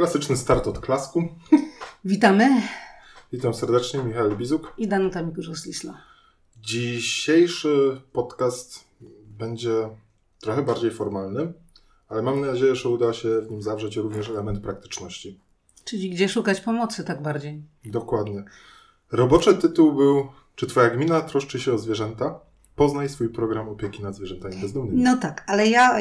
Klasyczny start od klasku. Witamy. Witam serdecznie, Michał Bizuk. I Danuta Mikusz-Lisla. Dzisiejszy podcast będzie trochę bardziej formalny, ale mam nadzieję, że uda się w nim zawrzeć również element praktyczności. Czyli gdzie szukać pomocy, tak bardziej. Dokładnie. Roboczy tytuł był Czy Twoja gmina troszczy się o zwierzęta? Poznaj swój program opieki nad zwierzętami bezdomnymi. No tak, ale ja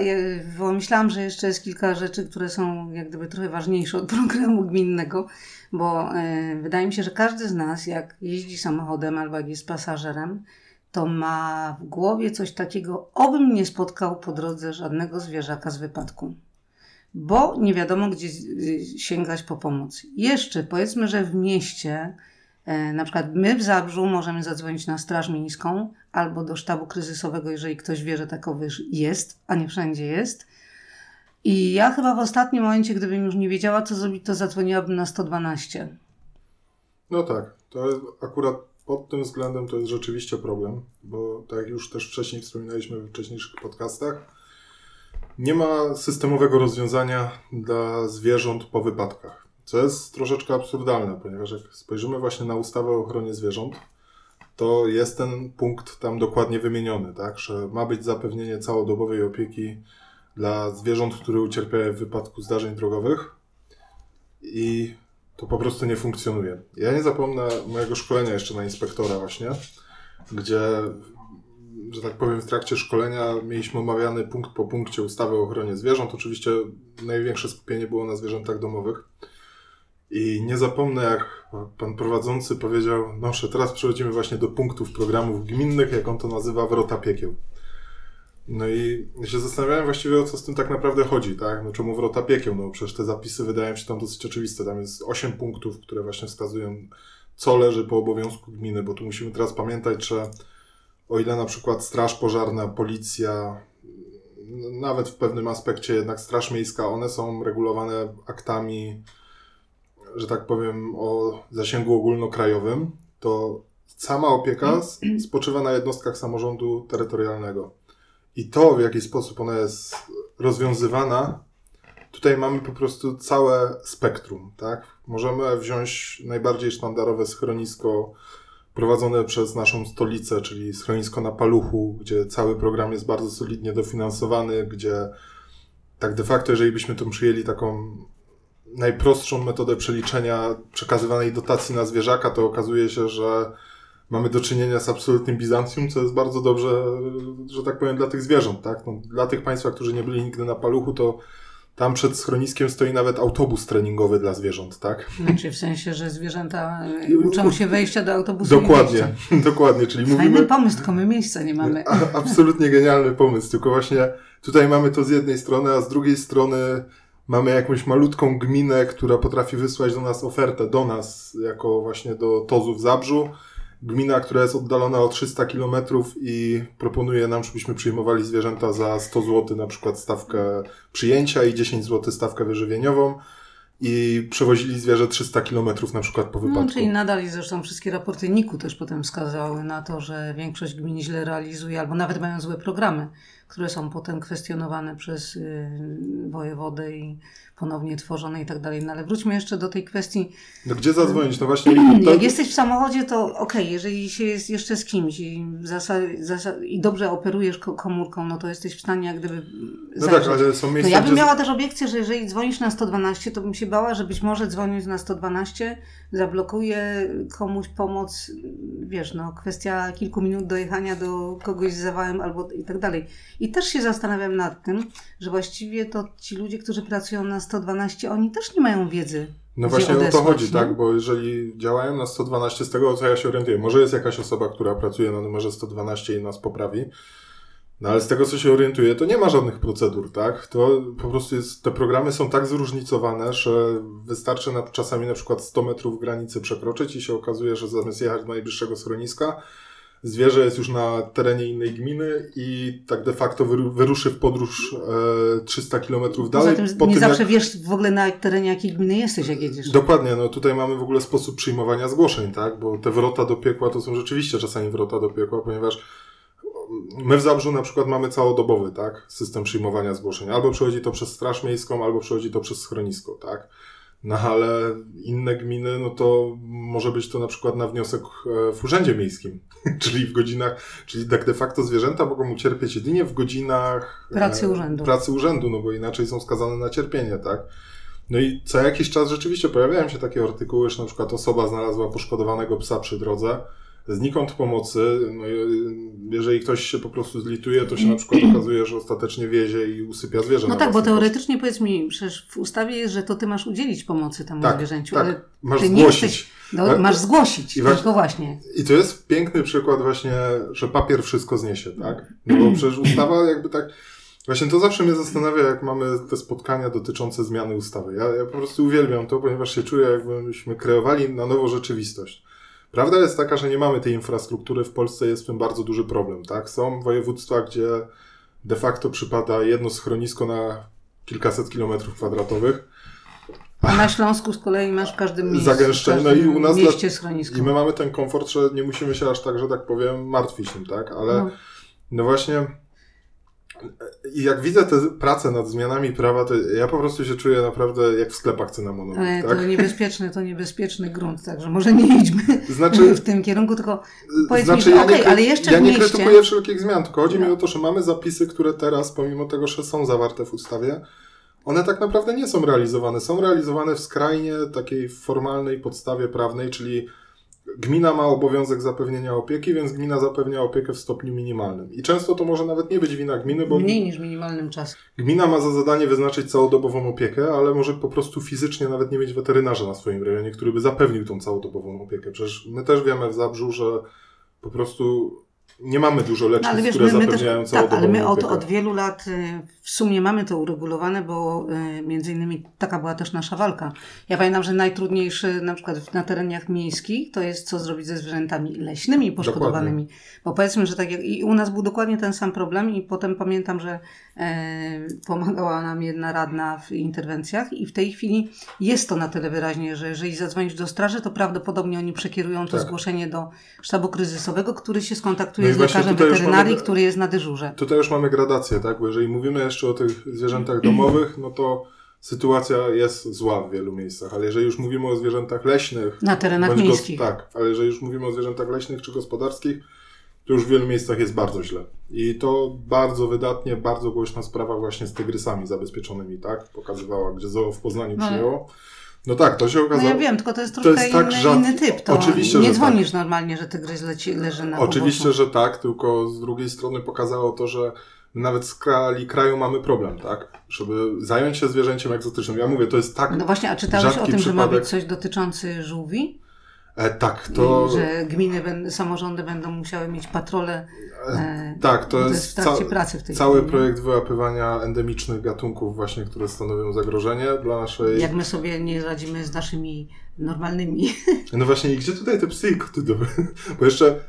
bo myślałam, że jeszcze jest kilka rzeczy, które są jak gdyby trochę ważniejsze od programu gminnego, bo y, wydaje mi się, że każdy z nas, jak jeździ samochodem albo jak jest pasażerem, to ma w głowie coś takiego, obym nie spotkał po drodze żadnego zwierzaka z wypadku. Bo nie wiadomo, gdzie sięgać po pomoc. Jeszcze powiedzmy, że w mieście E, na przykład my w Zabrzu możemy zadzwonić na Straż Miejską albo do sztabu kryzysowego, jeżeli ktoś wie, że takowy jest, a nie wszędzie jest. I ja chyba w ostatnim momencie, gdybym już nie wiedziała, co zrobić, to zadzwoniłabym na 112. No tak, to jest akurat pod tym względem to jest rzeczywiście problem, bo tak jak już też wcześniej wspominaliśmy w wcześniejszych podcastach, nie ma systemowego rozwiązania dla zwierząt po wypadkach. Co jest troszeczkę absurdalne, ponieważ jak spojrzymy właśnie na ustawę o ochronie zwierząt, to jest ten punkt tam dokładnie wymieniony, tak, że ma być zapewnienie całodobowej opieki dla zwierząt, które ucierpiały w wypadku zdarzeń drogowych i to po prostu nie funkcjonuje. Ja nie zapomnę mojego szkolenia jeszcze na inspektora właśnie, gdzie, że tak powiem, w trakcie szkolenia mieliśmy omawiany punkt po punkcie ustawy o ochronie zwierząt. Oczywiście największe skupienie było na zwierzętach domowych. I nie zapomnę, jak pan prowadzący powiedział, no, że teraz przechodzimy właśnie do punktów programów gminnych, jak on to nazywa, wrota piekieł. No i się zastanawiałem właściwie o co z tym tak naprawdę chodzi, tak? No czemu wrota piekieł? No przecież te zapisy wydają się tam dosyć oczywiste. Tam jest 8 punktów, które właśnie wskazują, co leży po obowiązku gminy, bo tu musimy teraz pamiętać, że o ile na przykład straż pożarna, policja, nawet w pewnym aspekcie jednak straż miejska, one są regulowane aktami że tak powiem, o zasięgu ogólnokrajowym, to sama opieka spoczywa na jednostkach samorządu terytorialnego. I to, w jaki sposób ona jest rozwiązywana, tutaj mamy po prostu całe spektrum, tak? Możemy wziąć najbardziej sztandarowe schronisko prowadzone przez naszą stolicę, czyli schronisko na Paluchu, gdzie cały program jest bardzo solidnie dofinansowany, gdzie tak de facto, jeżeli byśmy to przyjęli taką najprostszą metodę przeliczenia przekazywanej dotacji na zwierzaka, to okazuje się, że mamy do czynienia z absolutnym Bizancjum, co jest bardzo dobrze, że tak powiem, dla tych zwierząt. Tak? No, dla tych Państwa, którzy nie byli nigdy na paluchu, to tam przed schroniskiem stoi nawet autobus treningowy dla zwierząt, tak? Znaczy w sensie, że zwierzęta uczą się wejścia do autobusu. Dokładnie, dokładnie, czyli Fajny mówimy... pomysł, tylko my miejsca nie mamy. A, absolutnie genialny pomysł, tylko właśnie tutaj mamy to z jednej strony, a z drugiej strony mamy jakąś malutką gminę, która potrafi wysłać do nas ofertę, do nas, jako właśnie do Tozu w Zabrzu. Gmina, która jest oddalona o 300 km i proponuje nam, żebyśmy przyjmowali zwierzęta za 100 zł, na przykład stawkę przyjęcia i 10 zł stawkę wyżywieniową i przewozili zwierzę 300 km na przykład po no, wypadku. No, czyli nadal i zresztą wszystkie raporty NIK-u też potem wskazały na to, że większość gmin źle realizuje albo nawet mają złe programy które są potem kwestionowane przez y, wojewodę i ponownie tworzone i tak dalej. No ale wróćmy jeszcze do tej kwestii. No gdzie zadzwonić? No właśnie. To... Jak jesteś w samochodzie, to okej, okay, jeżeli się jest jeszcze z kimś i, i dobrze operujesz komórką, no to jesteś w stanie jak gdyby. No tak, ale są miejsca. No ja bym gdzie... miała też obiekcję, że jeżeli dzwonisz na 112, to bym się bała, że być może dzwoniąc na 112 zablokuje komuś pomoc, wiesz, no kwestia kilku minut dojechania do kogoś z zawałem albo i tak dalej. I też się zastanawiam nad tym, że właściwie to ci ludzie, którzy pracują na 112, oni też nie mają wiedzy. No właśnie odesłać, o to chodzi, tak? Bo jeżeli działają na 112, z tego co ja się orientuję, może jest jakaś osoba, która pracuje na numerze 112 i nas poprawi, no ale z tego, co się orientuję, to nie ma żadnych procedur, tak? To po prostu jest, te programy są tak zróżnicowane, że wystarczy na, czasami na przykład 100 metrów granicy przekroczyć i się okazuje, że zamiast jechać do najbliższego schroniska, zwierzę jest już na terenie innej gminy i tak de facto wyruszy w podróż e, 300 kilometrów dalej. Poza tym po nie tym, zawsze jak... wiesz w ogóle na terenie jakiej gminy jesteś, jak jedziesz. Dokładnie, no tutaj mamy w ogóle sposób przyjmowania zgłoszeń, tak? Bo te wrota do piekła to są rzeczywiście czasami wrota do piekła, ponieważ my w Zabrzu na przykład mamy całodobowy, tak? System przyjmowania zgłoszeń. Albo przechodzi to przez Straż Miejską, albo przechodzi to przez schronisko, tak? No ale inne gminy, no to może być to na przykład na wniosek e, w urzędzie miejskim, czyli w godzinach, czyli tak de facto zwierzęta mogą ucierpieć jedynie w godzinach e, pracy urzędu. Pracy urzędu, no bo inaczej są skazane na cierpienie, tak? No i co jakiś czas rzeczywiście pojawiają się takie artykuły, że na przykład osoba znalazła poszkodowanego psa przy drodze, znikąd pomocy. No, jeżeli ktoś się po prostu zlituje, to się na przykład okazuje, że ostatecznie wiezie i usypia zwierzę. No tak, bo teoretycznie kość. powiedz mi, przecież w ustawie jest, że to ty masz udzielić pomocy temu tak, zwierzęciu, tak. ale masz zgłosić. Jesteś, no, masz zgłosić, I właśnie, właśnie. I to jest piękny przykład właśnie, że papier wszystko zniesie, tak? No bo przecież ustawa jakby tak... Właśnie to zawsze mnie zastanawia, jak mamy te spotkania dotyczące zmiany ustawy. Ja, ja po prostu uwielbiam to, ponieważ się czuję, jakbyśmy kreowali na nowo rzeczywistość. Prawda jest taka, że nie mamy tej infrastruktury. W Polsce jest w tym bardzo duży problem. Tak? Są województwa, gdzie de facto przypada jedno schronisko na kilkaset kilometrów kwadratowych. A na Śląsku z kolei masz w każdym miejscu. Zagęszczenie. No i u nas mieście schronisko. I my mamy ten komfort, że nie musimy się aż tak, że tak powiem, martwić tym, tak? Ale no, no właśnie i jak widzę te prace nad zmianami prawa, to ja po prostu się czuję naprawdę jak w sklepach cynamonowych. Ale tak? to niebezpieczny, to niebezpieczny grunt, także może nie idźmy znaczy, w tym kierunku, tylko powiedz znaczy, mi, ja okay, ale jeszcze Ja nie mieście... krytykuję wszelkich zmian, tylko chodzi no. mi o to, że mamy zapisy, które teraz, pomimo tego, że są zawarte w ustawie, one tak naprawdę nie są realizowane. Są realizowane w skrajnie takiej formalnej podstawie prawnej, czyli Gmina ma obowiązek zapewnienia opieki, więc gmina zapewnia opiekę w stopniu minimalnym. I często to może nawet nie być wina gminy, bo. Mniej niż minimalnym czasem. Gmina ma za zadanie wyznaczyć całodobową opiekę, ale może po prostu fizycznie nawet nie mieć weterynarza na swoim rejonie, który by zapewnił tą całodobową opiekę. Przecież my też wiemy w Zabrzu, że po prostu nie mamy dużo lecznic, no, wiesz, które my, my zapewniają też, Tak, ale my od, od, wielu lat y, w sumie mamy to uregulowane, bo y, między innymi taka była też nasza walka. Ja pamiętam, że najtrudniejszy na przykład na terenach miejskich to jest co zrobić ze zwierzętami leśnymi poszkodowanymi. Dokładnie. Bo powiedzmy, że tak jak i u nas był dokładnie ten sam problem i potem pamiętam, że e, pomagała nam jedna radna w interwencjach i w tej chwili jest to na tyle wyraźnie, że jeżeli zadzwonisz do straży, to prawdopodobnie oni przekierują to tak. zgłoszenie do sztabu kryzysowego, który się skontaktuje no z lekarzem weterynarii, mamy, który jest na dyżurze. Tutaj już mamy gradację, tak? Bo jeżeli mówimy jeszcze o tych zwierzętach domowych, no to sytuacja jest zła w wielu miejscach, ale jeżeli już mówimy o zwierzętach leśnych... Na terenach miejskich. tak, ale jeżeli już mówimy o zwierzętach leśnych czy gospodarskich, to już w wielu miejscach jest bardzo źle. I to bardzo wydatnie, bardzo głośna sprawa właśnie z tygrysami zabezpieczonymi, tak? Pokazywała, gdzie zoo w Poznaniu no. przyjęło. No tak, to się okazało. No ja wiem, tylko to jest troszkę to jest tak, inny, inny typ. To Oczywiście, nie że dzwonisz tak. normalnie, że tygrys leci, leży na Oczywiście, że tak, tylko z drugiej strony pokazało to, że nawet w skali kraju mamy problem, tak? Żeby zająć się zwierzęciem egzotycznym. Ja mówię, to jest tak. No właśnie, a czytałeś o tym, przypadek... że ma być coś dotyczący żółwi? E, tak, to. I, że gminy, samorządy będą musiały mieć patrole. E, tak, to, to jest, jest w trakcie ca pracy w tej Cały chwili, projekt wyłapywania endemicznych gatunków, właśnie, które stanowią zagrożenie dla naszej. Jak my sobie nie radzimy z naszymi normalnymi. No właśnie, i gdzie tutaj te psy i koty? Bo jeszcze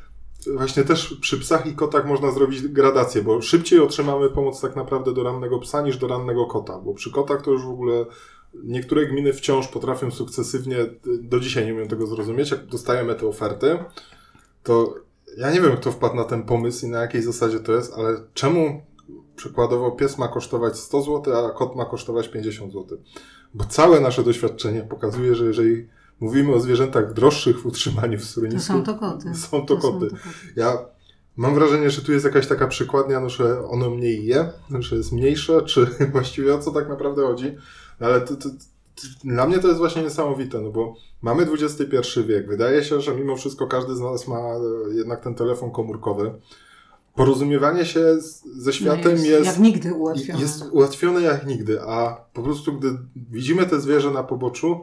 właśnie też przy psach i kotach można zrobić gradację, bo szybciej otrzymamy pomoc tak naprawdę do rannego psa niż do rannego kota, bo przy kotach to już w ogóle niektóre gminy wciąż potrafią sukcesywnie, do dzisiaj nie umiem tego zrozumieć, jak dostajemy te oferty, to ja nie wiem, kto wpadł na ten pomysł i na jakiej zasadzie to jest, ale czemu przykładowo pies ma kosztować 100 zł, a kot ma kosztować 50 zł? Bo całe nasze doświadczenie pokazuje, że jeżeli mówimy o zwierzętach droższych w utrzymaniu w schronisku... To są to koty. Są to, to koty. Są to koty. Ja mam wrażenie, że tu jest jakaś taka przykładnia, no, że ono mniej je, że jest mniejsze, czy właściwie o co tak naprawdę chodzi. No, ale to, to, dla mnie to jest właśnie niesamowite, no bo mamy XXI wiek. Wydaje się, że mimo wszystko każdy z nas ma e, jednak ten telefon komórkowy. Porozumiewanie się ze światem no jest, jest, jak nigdy ułatwione. Jest ułatwione jak nigdy, a po prostu gdy widzimy te zwierzę na poboczu,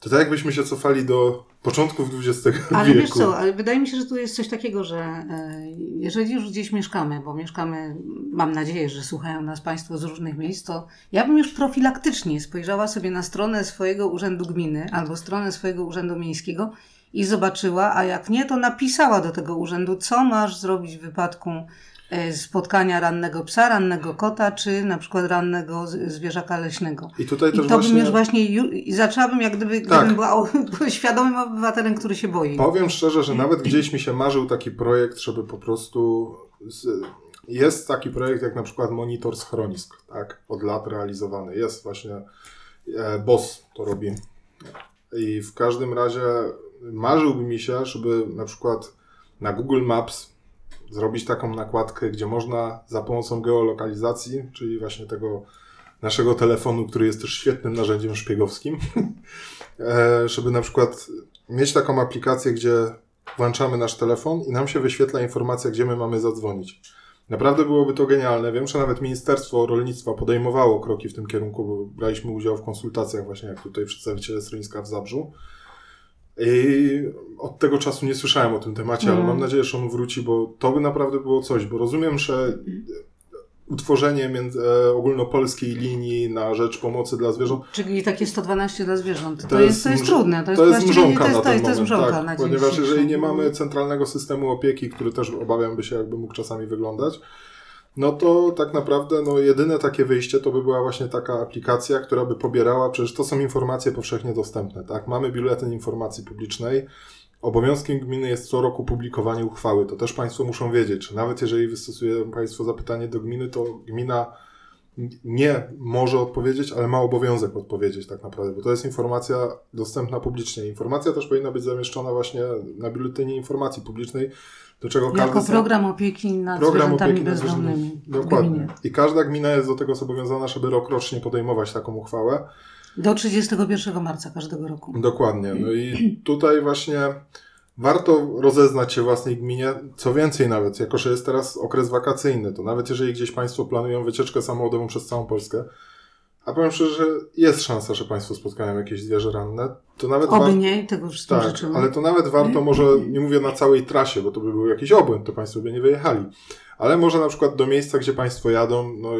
to tak jakbyśmy się cofali do początków XX ale wieku. Ale wiesz co, ale wydaje mi się, że tu jest coś takiego, że e, jeżeli już gdzieś mieszkamy, bo mieszkamy, mam nadzieję, że słuchają nas Państwo z różnych miejsc, to ja bym już profilaktycznie spojrzała sobie na stronę swojego urzędu gminy albo stronę swojego urzędu miejskiego i zobaczyła, a jak nie, to napisała do tego urzędu, co masz zrobić w wypadku spotkania rannego psa, rannego kota, czy na przykład rannego zwierzaka leśnego. I tutaj też I to właśnie... bym już właśnie, i zaczęłabym jak gdyby, tak. gdybym była świadomym obywatelem, który się boi. Powiem szczerze, że nawet gdzieś mi się marzył taki projekt, żeby po prostu... Jest taki projekt jak na przykład monitor schronisk, tak, od lat realizowany. Jest właśnie, e, BOS to robi, I w każdym razie marzyłby mi się, żeby na przykład na Google Maps zrobić taką nakładkę, gdzie można za pomocą geolokalizacji, czyli właśnie tego naszego telefonu, który jest też świetnym narzędziem szpiegowskim, e, żeby na przykład mieć taką aplikację, gdzie włączamy nasz telefon i nam się wyświetla informacja, gdzie my mamy zadzwonić. Naprawdę byłoby to genialne. Wiem, że nawet Ministerstwo Rolnictwa podejmowało kroki w tym kierunku, bo braliśmy udział w konsultacjach właśnie jak tutaj przedstawiciele schroniska w Zabrzu. I od tego czasu nie słyszałem o tym temacie, ale Mm. mam nadzieję, że on wróci, bo to by naprawdę było coś, bo rozumiem, że utworzenie między, e, ogólnopolskiej linii na rzecz pomocy dla zwierząt Czyli takie 112 dla zwierząt. To, To jest, to jest trudne. To jest, to jest mrzonka to jest, na ten to jest moment, mrzonka tak, na ponieważ jeżeli nie mamy centralnego systemu opieki, który też obawiam by się, jakby mógł czasami wyglądać, no to tak naprawdę no, jedyne takie wyjście to by była właśnie taka aplikacja, która by pobierała, przecież to są informacje powszechnie dostępne, tak? Mamy biuletyn informacji publicznej, Obowiązkiem gminy jest co roku publikowanie uchwały. To też Państwo muszą wiedzieć, nawet jeżeli wystosują Państwo zapytanie do gminy, to gmina nie może odpowiedzieć, ale ma obowiązek odpowiedzieć tak naprawdę, bo to jest informacja dostępna publicznie. Informacja też powinna być zamieszczona właśnie na biuletynie informacji publicznej, do czego każdy Jako program opieki nad program opieki nad bezdomnymi Dokładnie. gminie. I każda gmina jest do tego zobowiązana, żeby rokrocznie podejmować taką uchwałę. Do 31 marca każdego roku. Dokładnie. No i tutaj właśnie warto rozeznać się własnej gminie. Co więcej nawet, jako że jest teraz okres wakacyjny, to nawet jeżeli gdzieś Państwo planują wycieczkę samochodową przez całą Polskę, a powiem szczerze, że jest szansa, że Państwo spotkają jakieś zwierzę ranne, to nawet Oby war- nie tego wszystkim tak, życzymy. ale to nawet warto, może nie mówię na całej trasie, bo to by był jakiś obłęd, to Państwo by nie wyjechali. Ale może na przykład do miejsca, gdzie Państwo jadą, no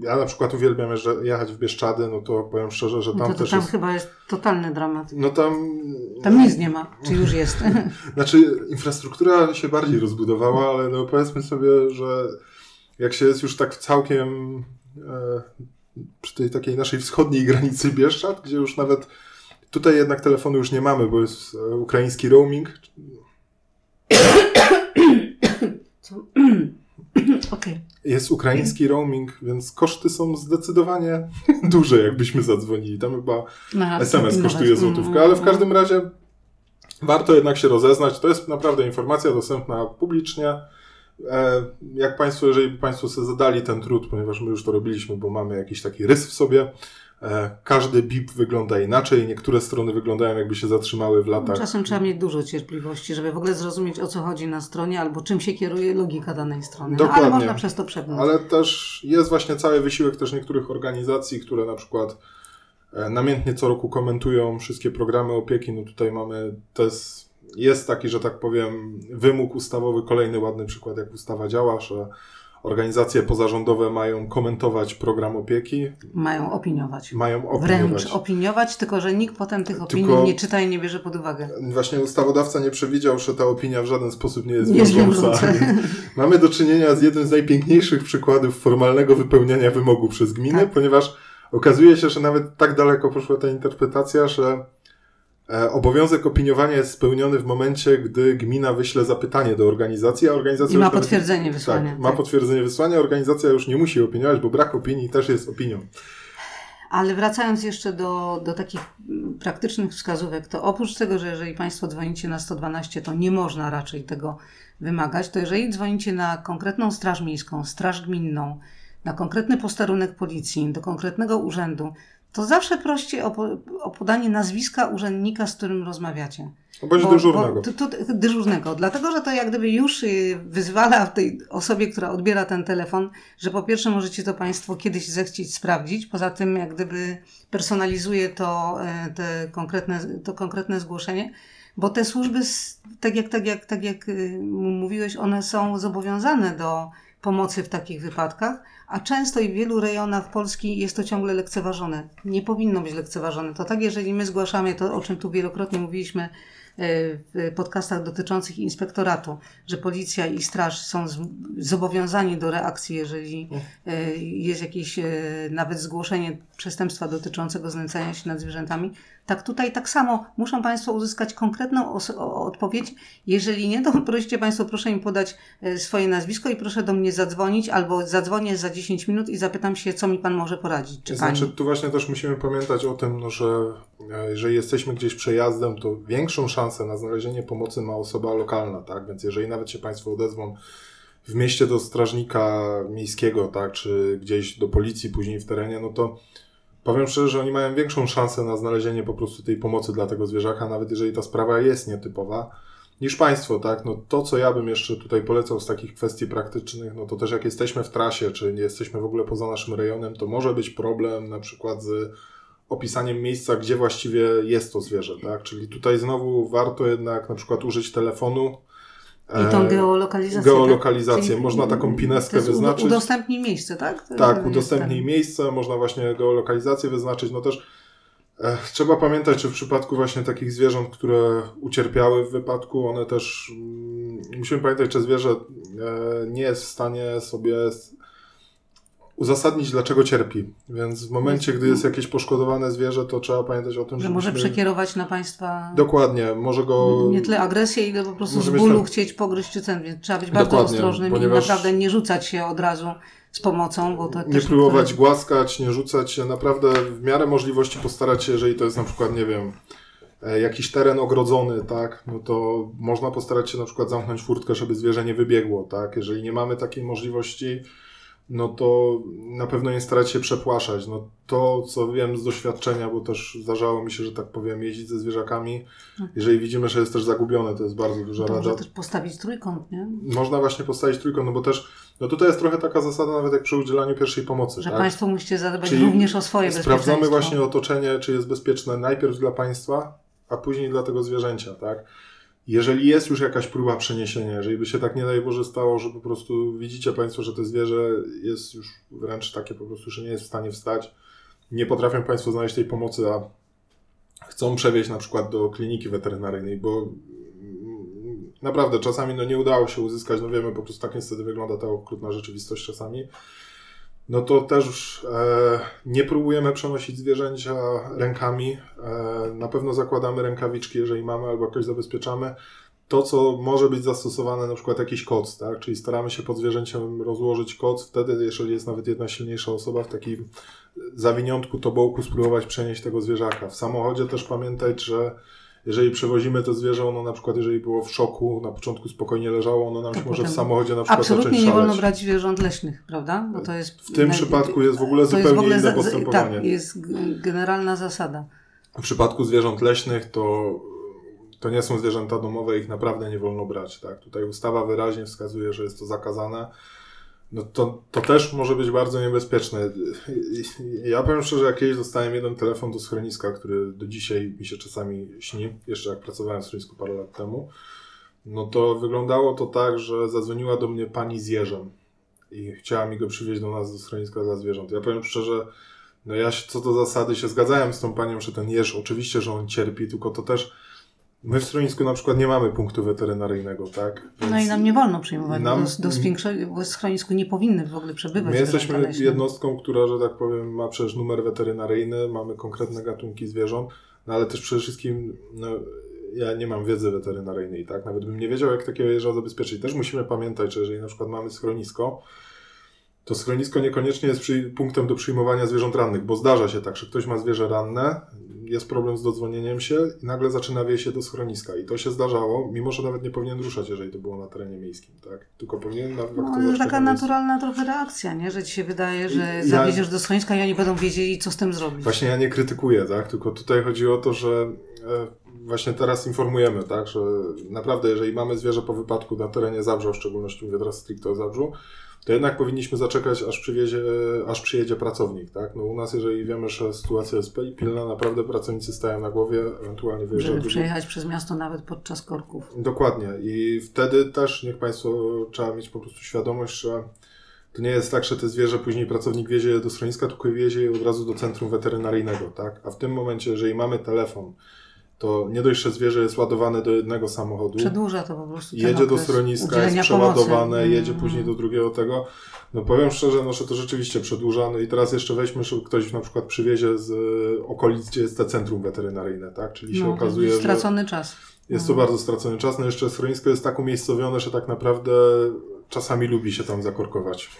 ja na przykład uwielbiam jechać w Bieszczady, no to powiem szczerze, że No tam to, to też tam jest... chyba jest totalny dramat. No tam... Tam nic nie ma, czy już jest. Znaczy, infrastruktura się bardziej rozbudowała, ale no powiedzmy sobie, że jak się jest już tak całkiem e, przy tej takiej naszej wschodniej granicy Bieszczad, gdzie już nawet tutaj jednak telefonu już nie mamy, bo jest e, ukraiński roaming. Jest ukraiński roaming, więc koszty są zdecydowanie duże, jakbyśmy zadzwonili. Tam chyba SMS kosztuje złotówkę, ale w każdym razie warto jednak się rozeznać. To jest naprawdę informacja dostępna publicznie. E, Jak Państwo, jeżeli Państwo sobie zadali ten trud, ponieważ my już to robiliśmy, bo mamy jakiś taki rys w sobie, e, każdy BIP wygląda inaczej. Niektóre strony wyglądają jakby się zatrzymały w latach. Czasem trzeba mieć dużo cierpliwości, żeby w ogóle zrozumieć o co chodzi na stronie albo czym się kieruje logika danej strony. No, ale Dokładnie. można przez to przebrnąć. Ale też jest właśnie cały wysiłek też niektórych organizacji, które na przykład e, namiętnie co roku komentują wszystkie programy opieki. No tutaj mamy też, jest taki, że tak powiem, wymóg ustawowy, kolejny ładny przykład, jak ustawa działa, że organizacje pozarządowe mają komentować program opieki, Mają opiniować. mają opiniować. Wręcz opiniować, tylko że nikt potem tych opinii Tylko- nie czyta i nie bierze pod uwagę. Właśnie ustawodawca nie przewidział, że ta opinia w żaden sposób nie jest wiążąca. Mamy do czynienia z jednym z najpiękniejszych przykładów formalnego wypełniania wymogu przez gminę, Tak. ponieważ okazuje się, że nawet tak daleko poszła ta interpretacja, że obowiązek opiniowania jest spełniony w momencie, gdy gmina wyśle zapytanie do organizacji, a organizacja I ma nawet- potwierdzenie wysłania. Tak, ma potwierdzenie wysłania, organizacja już nie musi opiniować, bo brak opinii też jest opinią. Ale wracając jeszcze do, do takich mm, praktycznych wskazówek, to oprócz tego, że jeżeli Państwo dzwonicie na 112, to nie można raczej tego wymagać, to jeżeli dzwonicie na konkretną straż miejską, straż gminną, na konkretny posterunek policji, do konkretnego urzędu, to zawsze proście o, po- o podanie nazwiska urzędnika, z którym rozmawiacie. No Bądź dyżurnego. Bo, to, to, dyżurnego. Dlatego, że to jak gdyby już y, wyzwala tej osobie, która odbiera ten telefon, że po pierwsze możecie to Państwo kiedyś zechcieć sprawdzić, poza tym jak gdyby personalizuje to, e, te konkretne, to konkretne zgłoszenie, bo te służby, tak jak, tak jak, tak jak y, mówiłeś, one są zobowiązane do pomocy w takich wypadkach, a często i w wielu rejonach Polski jest to ciągle lekceważone. Nie powinno być lekceważone. To tak, jeżeli my zgłaszamy to, o czym tu wielokrotnie mówiliśmy e, w podcastach dotyczących inspektoratu, że policja i straż są zobowiązani do reakcji, jeżeli e, jest jakieś e, nawet zgłoszenie przestępstwa dotyczącego znęcania się nad zwierzętami, tak tutaj tak samo muszą Państwo uzyskać konkretną odpowiedź. Jeżeli nie, to prosicie Państwo, proszę mi podać swoje nazwisko i proszę do mnie zadzwonić, albo zadzwonię za 10 minut i zapytam się, co mi pan może poradzić. Czy Znaczy, pani? tu właśnie też musimy pamiętać o tym, no, że e, jeżeli jesteśmy gdzieś przejazdem, to większą szansę na znalezienie pomocy ma osoba lokalna, tak? Więc jeżeli nawet się Państwo odezwą w mieście do strażnika miejskiego, tak, czy gdzieś do policji później w terenie, no to powiem szczerze, że oni mają większą szansę na znalezienie po prostu tej pomocy dla tego zwierzaka, nawet jeżeli ta sprawa jest nietypowa, niż państwo, tak? No to, co ja bym jeszcze tutaj polecał z takich kwestii praktycznych, no to też jak jesteśmy w trasie, czy nie jesteśmy w ogóle poza naszym rejonem, to może być problem na przykład z opisaniem miejsca, gdzie właściwie jest to zwierzę, tak? Czyli tutaj znowu warto jednak na przykład użyć telefonu, I tą geolokalizację. geolokalizację. tak? Czyli- Można taką pineskę wyznaczyć. Udostępnij miejsce, tak? To Tak, udostępnij miejsce, można właśnie geolokalizację wyznaczyć. No też trzeba pamiętać, że w przypadku właśnie takich zwierząt, które ucierpiały w wypadku, one też mm, musimy pamiętać, że zwierzę e, nie jest w stanie sobie uzasadnić, dlaczego cierpi. Więc w momencie, gdy jest jakieś poszkodowane zwierzę, to trzeba pamiętać o tym, Że że może przekierować na państwa Dokładnie, może go... nie tyle agresję, ile po prostu z bólu tam- chcieć pogryźć czy ten, więc trzeba być bardzo Dokładnie, ostrożnym ponieważ- i naprawdę nie rzucać się od razu z pomocą, bo to nie próbować niektóre- głaskać, nie rzucać się, naprawdę w miarę możliwości postarać się, jeżeli to jest na przykład, nie wiem, e, jakiś teren ogrodzony, tak, no to można postarać się na przykład zamknąć furtkę, żeby zwierzę nie wybiegło, tak, jeżeli nie mamy takiej możliwości, no to na pewno nie starać się przepłaszać, no to, co wiem z doświadczenia, bo też zdarzało mi się, że tak powiem, jeździć ze zwierzakami, jeżeli widzimy, że jest też zagubione, to jest bardzo duża To rada. może też postawić trójkąt, nie? Można właśnie postawić trójkąt, no bo też, no tutaj jest trochę taka zasada nawet jak przy udzielaniu pierwszej pomocy, Że tak? Państwo musicie zadbać Czyli również o swoje Sprawdzamy bezpieczeństwo. właśnie otoczenie, czy jest bezpieczne najpierw dla państwa, a później dla tego zwierzęcia, tak? Jeżeli jest już jakaś próba przeniesienia, jeżeli by się tak nie daj Boże stało, że po prostu widzicie Państwo, że to zwierzę jest już wręcz takie po prostu, że nie jest w stanie wstać, nie potrafią Państwo znaleźć tej pomocy, a chcą przewieźć na przykład do kliniki weterynaryjnej, bo naprawdę czasami no, nie udało się uzyskać, no wiemy, po prostu tak niestety wygląda ta okrutna rzeczywistość czasami, no to też e, nie próbujemy przenosić zwierzęcia rękami. E, na pewno zakładamy rękawiczki, jeżeli mamy, albo jakoś zabezpieczamy. To, co może być zastosowane, na przykład jakiś koc, tak? Czyli staramy się pod zwierzęciem rozłożyć koc, wtedy, jeżeli jest nawet jedna silniejsza osoba, w takim zawiniątku tobołku spróbować przenieść tego zwierzaka. W samochodzie też pamiętać, że jeżeli przewozimy to zwierzę, ono na przykład, jeżeli było w szoku, na początku spokojnie leżało, ono nam To się może w samochodzie na przykład Absolutnie zacząć nie wolno brać zwierząt leśnych, prawda? Bo to jest W tym przypadku jest w ogóle zupełnie w ogóle inne za- postępowanie. Tak, jest generalna zasada. W przypadku zwierząt leśnych to, to nie są zwierzęta domowe, ich naprawdę nie wolno brać. Tak? Tutaj ustawa wyraźnie wskazuje, że jest to zakazane. No to, to też może być bardzo niebezpieczne. Ja powiem szczerze, jak kiedyś dostałem jeden telefon do schroniska, który do dzisiaj mi się czasami śni, jeszcze jak pracowałem w schronisku parę lat temu, no to wyglądało to tak, że zadzwoniła do mnie pani z jeżem i chciała mi go przywieźć do nas do schroniska dla zwierząt. Ja powiem szczerze, no ja co do zasady się zgadzałem z tą panią, że ten jeż, oczywiście, że on cierpi, tylko to też my w schronisku na przykład nie mamy punktu weterynaryjnego, tak? No Więc i nam nie wolno przyjmować, nam- bo do, do większego w schronisku nie powinny w ogóle przebywać My jesteśmy jednostką, która, że tak powiem, ma przecież numer weterynaryjny, mamy konkretne gatunki zwierząt, no ale też przede wszystkim no, ja nie mam wiedzy weterynaryjnej, tak? Nawet bym nie wiedział, jak takiego jeża zabezpieczyć. Też musimy pamiętać, że jeżeli na przykład mamy schronisko, to schronisko niekoniecznie jest przy, punktem do przyjmowania zwierząt rannych, bo zdarza się tak, że ktoś ma zwierzę ranne, jest problem z dodzwonieniem się i nagle zaczyna wieść się do schroniska. I to się zdarzało, mimo że nawet nie powinien ruszać, jeżeli to było na terenie miejskim, tak? Tylko powinien na No, jest taka miejscu. naturalna trochę reakcja, nie? że ci się wydaje, że Ja- zawieziesz do schroniska i oni będą wiedzieli, co z tym zrobić. Właśnie ja nie krytykuję, tak? Tylko tutaj chodzi o to, że e, właśnie teraz informujemy, tak? Że naprawdę, jeżeli mamy zwierzę po wypadku na terenie Zabrza, w szczególności mówię teraz stricte o Zabrzu, to jednak powinniśmy zaczekać, aż, przywiezie, aż przyjedzie pracownik, tak? No u nas, jeżeli wiemy, że sytuacja jest pilna, naprawdę pracownicy stają na głowie, ewentualnie wyjeżdżają Żeby przejechać przez miasto nawet podczas korków. Dokładnie. I wtedy też niech Państwo trzeba mieć po prostu świadomość, że to nie jest tak, że te zwierzę później pracownik wiezie je do schroniska, tylko wiezie je od razu do centrum weterynaryjnego, tak? A w tym momencie, jeżeli mamy telefon, to nie dość, że zwierzę jest ładowane do jednego samochodu, Przedłuża to po prostu jedzie do schroniska, jest przeładowane, pomocy. jedzie Mm. później do drugiego tego. No powiem szczerze, no, że to rzeczywiście przedłuża. No i teraz jeszcze weźmy, że ktoś na przykład przywiezie z e, okolic, gdzie jest to centrum weterynaryjne, tak? Czyli się No, okazuje, że... stracony czas. Jest to Mhm. bardzo stracony czas. No jeszcze schronisko jest tak umiejscowione, że tak naprawdę czasami lubi się tam zakorkować.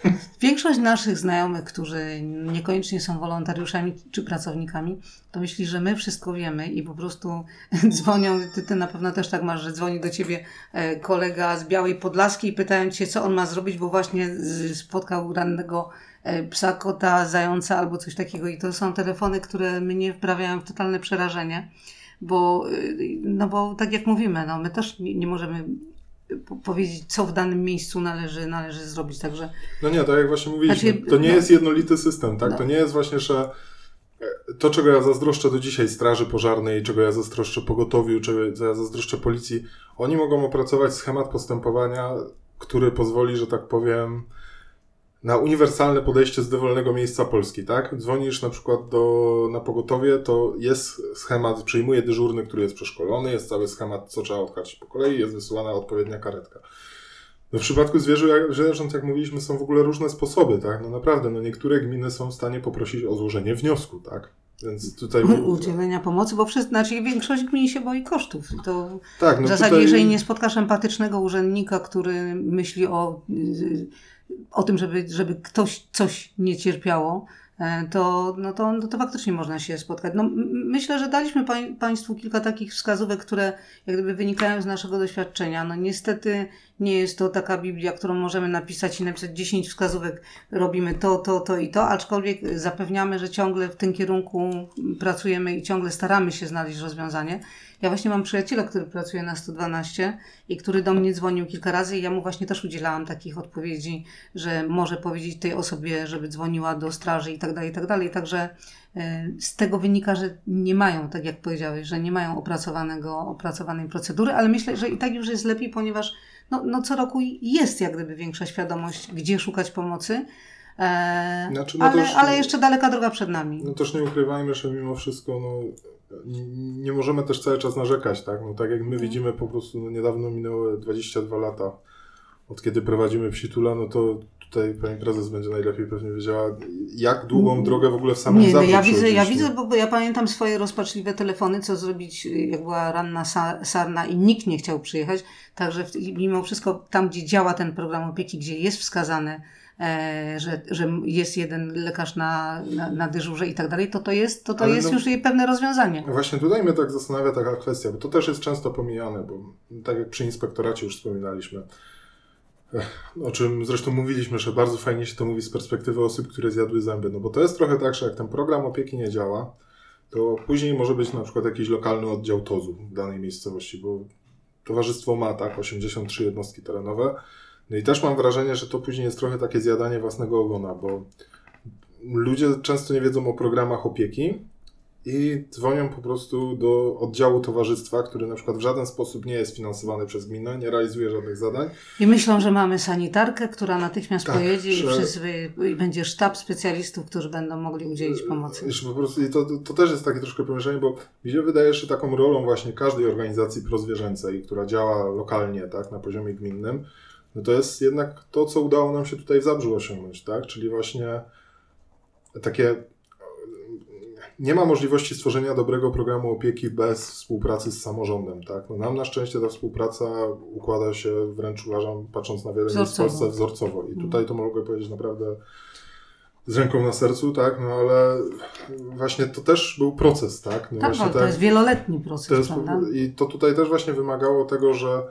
Większość naszych znajomych, którzy niekoniecznie są wolontariuszami czy pracownikami, to myśli, że my wszystko wiemy i po prostu dzwonią, ty, ty na pewno też tak masz, że dzwoni do ciebie e, kolega z Białej Podlaskiej i pytają cię, co on ma zrobić, bo właśnie spotkał rannego e, psa, kota, zająca albo coś takiego i to są telefony, które mnie wprawiają w totalne przerażenie bo, y, no bo tak jak mówimy, no my też nie możemy powiedzieć, co w danym miejscu należy, należy zrobić. Także... No nie, tak jak właśnie mówiliśmy, znaczy, to nie no, jest jednolity system, tak? No. To nie jest właśnie, że e, to, czego ja zazdroszczę do dzisiaj Straży Pożarnej, czego ja zazdroszczę Pogotowiu, czego ja zazdroszczę Policji, oni mogą opracować schemat postępowania, który pozwoli, że tak powiem, na uniwersalne podejście z dowolnego miejsca Polski, tak? Dzwonisz na przykład do, na pogotowie, to jest schemat, przyjmuje dyżurny, który jest przeszkolony, jest cały schemat, co trzeba odkarcić po kolei, jest wysyłana odpowiednia karetka. No w przypadku zwierząt, jak mówiliśmy, są w ogóle różne sposoby, tak? No naprawdę, no niektóre gminy są w stanie poprosić o złożenie wniosku, tak? Więc tutaj... Udzielenia pomocy, bo wszyscy, znaczy większość gmin się boi kosztów. To tak, no w zasadzie, tutaj... jeżeli nie spotkasz empatycznego urzędnika, który myśli o o tym, żeby, żeby ktoś coś nie cierpiało, e, to, no to, no to faktycznie można się spotkać. No, myślę, że daliśmy Państwu kilka takich wskazówek, które jak gdyby wynikają z naszego doświadczenia. No niestety nie jest to taka Biblia, którą możemy napisać i napisać 10 wskazówek, robimy to, to, to i to, aczkolwiek zapewniamy, że ciągle w tym kierunku pracujemy i ciągle staramy się znaleźć rozwiązanie. Ja właśnie mam przyjaciela, który pracuje na 112 i który do mnie dzwonił kilka razy i ja mu właśnie też udzielałam takich odpowiedzi, że może powiedzieć tej osobie, żeby dzwoniła do straży i tak dalej, i tak dalej. Także e, z tego wynika, że nie mają, tak jak powiedziałeś, że nie mają opracowanego, opracowanej procedury, ale myślę, że i tak już jest lepiej, ponieważ no, no co roku jest jak gdyby większa świadomość, gdzie szukać pomocy. Znaczy, no ale, też, ale jeszcze daleka droga przed nami. No też nie ukrywajmy, że mimo wszystko no, nie możemy też cały czas narzekać, tak? No tak jak my mhm. widzimy po prostu, no niedawno minęły 22 lata od kiedy prowadzimy Psitula, no to tutaj pani prezes będzie najlepiej pewnie wiedziała, jak długą mm. drogę w ogóle w samym Nie, no ja widzę, ja widzę, bo ja pamiętam swoje rozpaczliwe telefony, co zrobić, jak była ranna sarna i nikt nie chciał przyjechać, także mimo wszystko tam, gdzie działa ten program opieki, gdzie jest wskazane że, że jest jeden lekarz na, na, na dyżurze i tak dalej, to to jest, to to jest no, już pewne rozwiązanie. Właśnie tutaj mnie tak zastanawia taka kwestia, bo to też jest często pomijane, bo tak jak przy inspektoracie już wspominaliśmy, o czym zresztą mówiliśmy, że bardzo fajnie się to mówi z perspektywy osób, które zjadły zęby, no bo to jest trochę tak, że jak ten program opieki nie działa, to później może być na przykład jakiś lokalny oddział TOZU w danej miejscowości, bo towarzystwo ma tak 83 jednostki terenowe, no i też mam wrażenie, że to później jest trochę takie zjadanie własnego ogona, bo ludzie często nie wiedzą o programach opieki i dzwonią po prostu do oddziału towarzystwa, który na przykład w żaden sposób nie jest finansowany przez gminę, nie realizuje żadnych zadań. I myślą, że mamy sanitarkę, która natychmiast tak, pojedzie że... i, przyzwy, i będzie sztab specjalistów, którzy będą mogli udzielić pomocy. Jeszcze po prostu, i to, to też jest takie troszkę pomieszczenie, bo mi się wydaje, że taką rolą właśnie każdej organizacji prozwierzęcej, która działa lokalnie, tak, na poziomie gminnym, no to jest jednak to, co udało nam się tutaj w Zabrzu osiągnąć, tak? Czyli właśnie takie nie ma możliwości stworzenia dobrego programu opieki bez współpracy z samorządem, tak? No nam na szczęście ta współpraca układa się wręcz uważam, patrząc na wiele miejsc w Polsce, wzorcowo. I mhm. tutaj to mogę powiedzieć naprawdę z ręką na sercu, tak? No ale właśnie to też był proces, tak? No tak, właśnie to tak, jest wieloletni proces, jest, prawda? I to tutaj też właśnie wymagało tego, że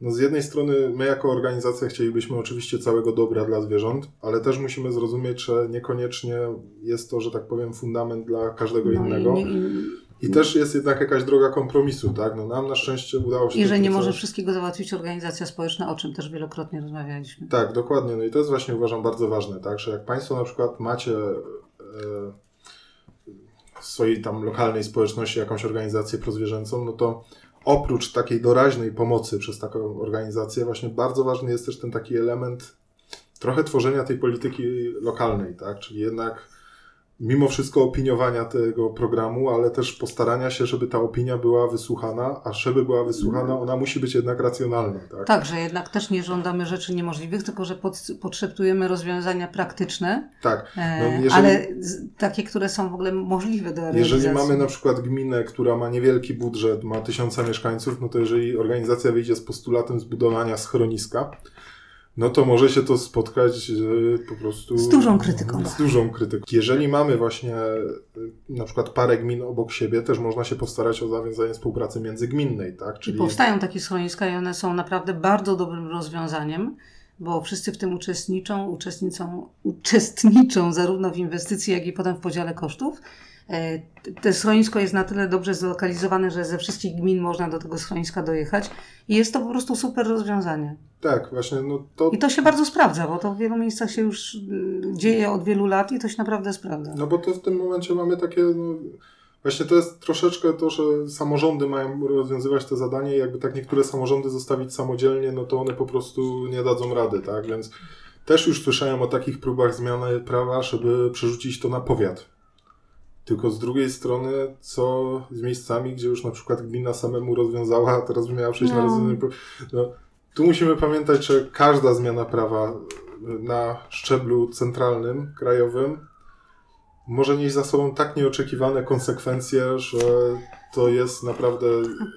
no z jednej strony my jako organizacja chcielibyśmy oczywiście całego dobra dla zwierząt, ale też musimy zrozumieć, że niekoniecznie jest to, że tak powiem, fundament dla każdego no innego. I, nie, i, I, też jest jednak jakaś droga kompromisu, tak? No nam na szczęście udało się... I że nie może wszystkiego załatwić organizacja społeczna, o czym też wielokrotnie rozmawialiśmy. Tak, dokładnie. No i to jest właśnie uważam bardzo ważne, tak? Że jak Państwo na przykład macie w swojej tam lokalnej społeczności jakąś organizację prozwierzęcą, no to oprócz takiej doraźnej pomocy przez taką organizację, właśnie bardzo ważny jest też ten taki element trochę tworzenia tej polityki lokalnej, tak? Czyli jednak mimo wszystko opiniowania tego programu, ale też postarania się, żeby ta opinia była wysłuchana, a żeby była wysłuchana, ona musi być jednak racjonalna. Tak, tak że jednak też nie żądamy rzeczy niemożliwych, tylko że pod, potrzebujemy rozwiązania praktyczne, tak. E, no, jeżeli, ale takie, które są w ogóle możliwe do realizacji. Jeżeli mamy na przykład gminę, która ma niewielki budżet, ma tysiąca mieszkańców, no to jeżeli organizacja wyjdzie z postulatem zbudowania schroniska, no to może się to spotkać e, po prostu Z dużą krytyką. Z dużą krytyką. Jeżeli mamy właśnie e, na przykład parę gmin obok siebie, też można się postarać o zawiązanie współpracy międzygminnej, tak? Czyli... I powstają takie schroniska i one są naprawdę bardzo dobrym rozwiązaniem, bo wszyscy w tym uczestniczą, uczestniczą, uczestniczą zarówno w inwestycji, jak i potem w podziale kosztów. E, te schronisko jest na tyle dobrze zlokalizowane, że ze wszystkich gmin można do tego schroniska dojechać i jest to po prostu super rozwiązanie. Tak, właśnie. No to... I to się bardzo sprawdza, bo to w wielu miejscach się już y, dzieje od wielu lat i to się naprawdę sprawdza. No bo to w tym momencie mamy takie. No, właśnie to jest troszeczkę to, że samorządy mają rozwiązywać te zadanie i jakby tak niektóre samorządy zostawić samodzielnie, no to one po prostu nie dadzą rady, tak? Więc też już słyszałem o takich próbach zmiany prawa, żeby przerzucić to na powiat tylko z drugiej strony, co z miejscami, gdzie już na przykład gmina samemu rozwiązała, a teraz by miała przejść no. na rozwiązanie. No, tu musimy pamiętać, że każda zmiana prawa na szczeblu centralnym, krajowym, może nieść za sobą tak nieoczekiwane konsekwencje, że to jest naprawdę.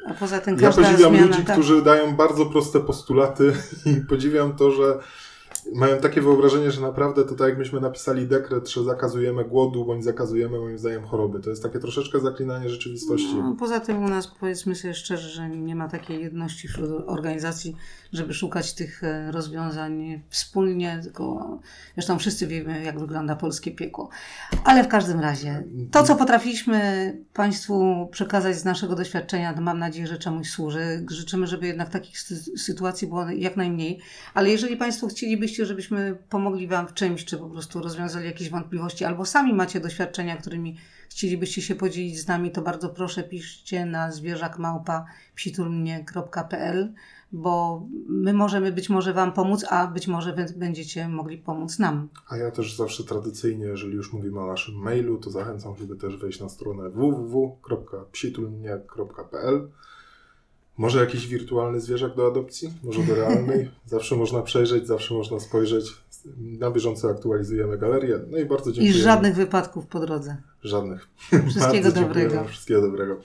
A poza tym ja podziwiam zmiana, ludzi, tak. którzy dają bardzo proste postulaty i podziwiam to, że mają takie wyobrażenie, że naprawdę to tak jak myśmy napisali dekret, że zakazujemy głodu, bądź zakazujemy moim zdaniem choroby. To jest takie troszeczkę zaklinanie rzeczywistości. No, poza tym u nas powiedzmy sobie szczerze, że nie ma takiej jedności wśród organizacji, żeby szukać tych e, rozwiązań wspólnie, tylko zresztą wszyscy wiemy, jak wygląda polskie piekło. Ale w każdym razie, to co potrafiliśmy Państwu przekazać z naszego doświadczenia, to mam nadzieję, że czemuś służy. Życzymy, żeby jednak takich sytuacji było jak najmniej. Ale jeżeli Państwo chcielibyście, żebyśmy pomogli Wam w czymś, czy po prostu rozwiązali jakieś wątpliwości, albo sami macie doświadczenia, którymi chcielibyście się podzielić z nami, to bardzo proszę piszcie na zwierzakmałpa psiturmnie.pl bo my możemy być może Wam pomóc, a być może będziecie mogli pomóc nam. A ja też zawsze tradycyjnie, jeżeli już mówimy o naszym mailu, to zachęcam, żeby też wejść na stronę www.psitulnia.pl może jakiś wirtualny zwierzak do adopcji? Może do realnej? Zawsze można przejrzeć, zawsze można spojrzeć. Na bieżąco aktualizujemy galerię. No i bardzo dziękuję. I żadnych wypadków po drodze. Żadnych. Wszystkiego dobrego. Wszystkiego dobrego.